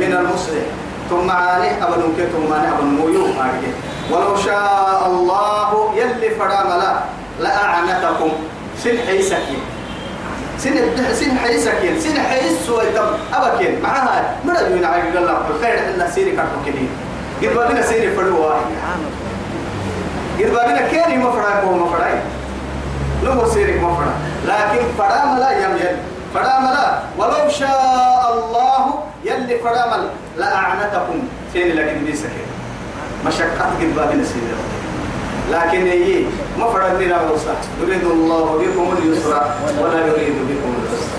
من المصلح. ثم عاني أبن كتم ماني أبن مارجي ولو شاء الله يلي فراملا لأعنتكم سن حيسكين سن سن حيسكين سن حيس ويتم. أبكين معها مرة يوين عاقل الله بالخير إن سيري كارتو كدين قد بالنا سيري فلوا قد بالنا كيري مفرع بو مفرع لو سيري مفرع لكن فراملا يم يل. فراملا ولو شاء الله يلي فرامل لأعنتكم. سين لكن بيسكين مشقة قد بالنا سيري لكن هي ما فرضنا موسى يريد الله بكم اليسر ولا يريد بكم العسر.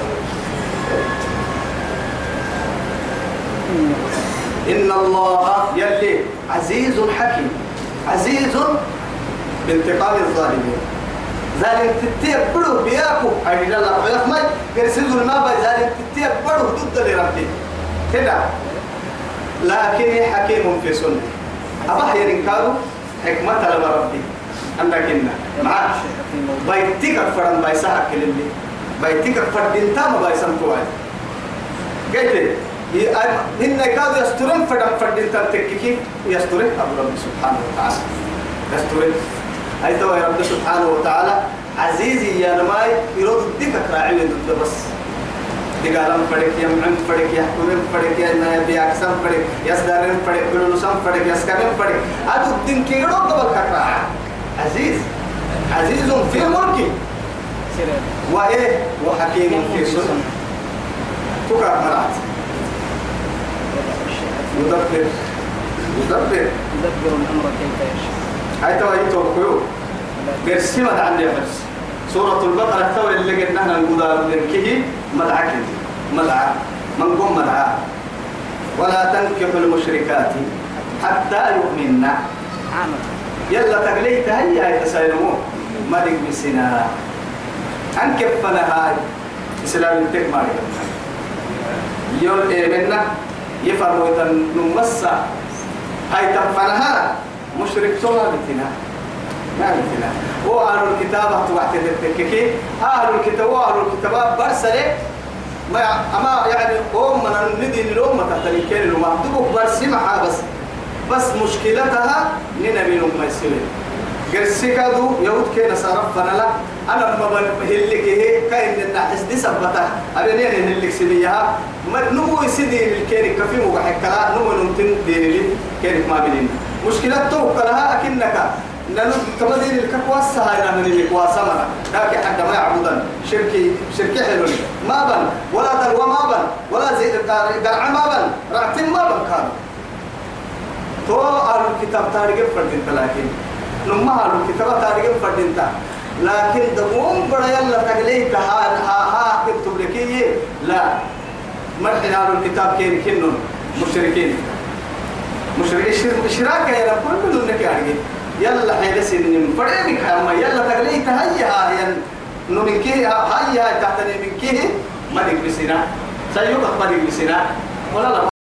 إن الله يلي عزيز حكيم. عزيز بانتقام الظالمين. ذلك تتيب بدو بياكو. لا لا ويا ما يرسل ما بي ذلك تتيب بدو ضد لربي. كده. لكن حكيم في سنة. أبا يرنكارو حكمة لما ربي عندك إنا موضوع بيتك فرن بايسا كلمني بيتك فردين تام بايسا كواي قلت إن كاد يسترن فدم فردين تام تككي يسترن أبو رب سبحانه وتعالى. يسترن. أي تو يا رب سبحانه وتعالى عزيزي يا نماي يرد ديك راعي بس دقالم فڑک یا معن فڑک یا حکومن فڑک یا نبی اکسم فڑک یا سدارن فڑک بلونسم فڑک یا سکرن فڑک ادو الدين كي يروح قبل كترا عزيز عزيز في ملكه سيرة وإيه وحكيم في سنة تكره مرات يدبر يدبر يدبر الأمر كيف يشاء هاي توا يتوقعوا برسمة عندي برس سورة البقرة توا اللي قلنا نقول لكه مدعك. مدعى من قم مدعى ولا تنكحوا المشركات حتى يؤمنن. عامل يلا تقليت هيا يتسايلمون ملك بسنا. أن كفنا هاي إسلام التك ماري يول إيمنا يفرموا إذا نمسا. هاي تفنها مشرك سوى بتنا. بتنا هو أهل الكتابة توحت التككي أهل الكتاب وأهل الكتاب برسلة. ما أما يعني هم من ندين الأمة تحت الكين الأمة تبقى برسمها بس. بس مشكلتها ننبي لهم يسلم قرسكادو يهود كينا صرف فنلا. أنا ما بهلك هي كاين النحس دي سبتها. أبنين هلك سنيها ما نمو يسدي الكيري كفي مو بحكلا. نمو نمتن دين لي كيري ما بلين مشكلة توك لها أكنك. نلو تمدين الكواسة هاي من الكواسة منا. لكن حتى ما يعبدن شركي شركي حلول ما بن. ولا دلوا ما بن. ولا زي قرع ما بن. رعتين ما بن كانوا. تو أهل الكتاب تاريخ فردين لكن. لما أهل الكتاب تاريخ فردين لكن دموم بڑا يلا تقليت ها ها ها كتب لكي لا. مرحنا أهل الكتاب كين كنون مشركين. مشرك إشراك يا رب. كل منك يعني يلا حيل سنين فريمك أما يلا تقليت هيا هيا نمكيه هيا تحت نمكيه ما نقبسنا سيوقف ما نقبسنا ولا لا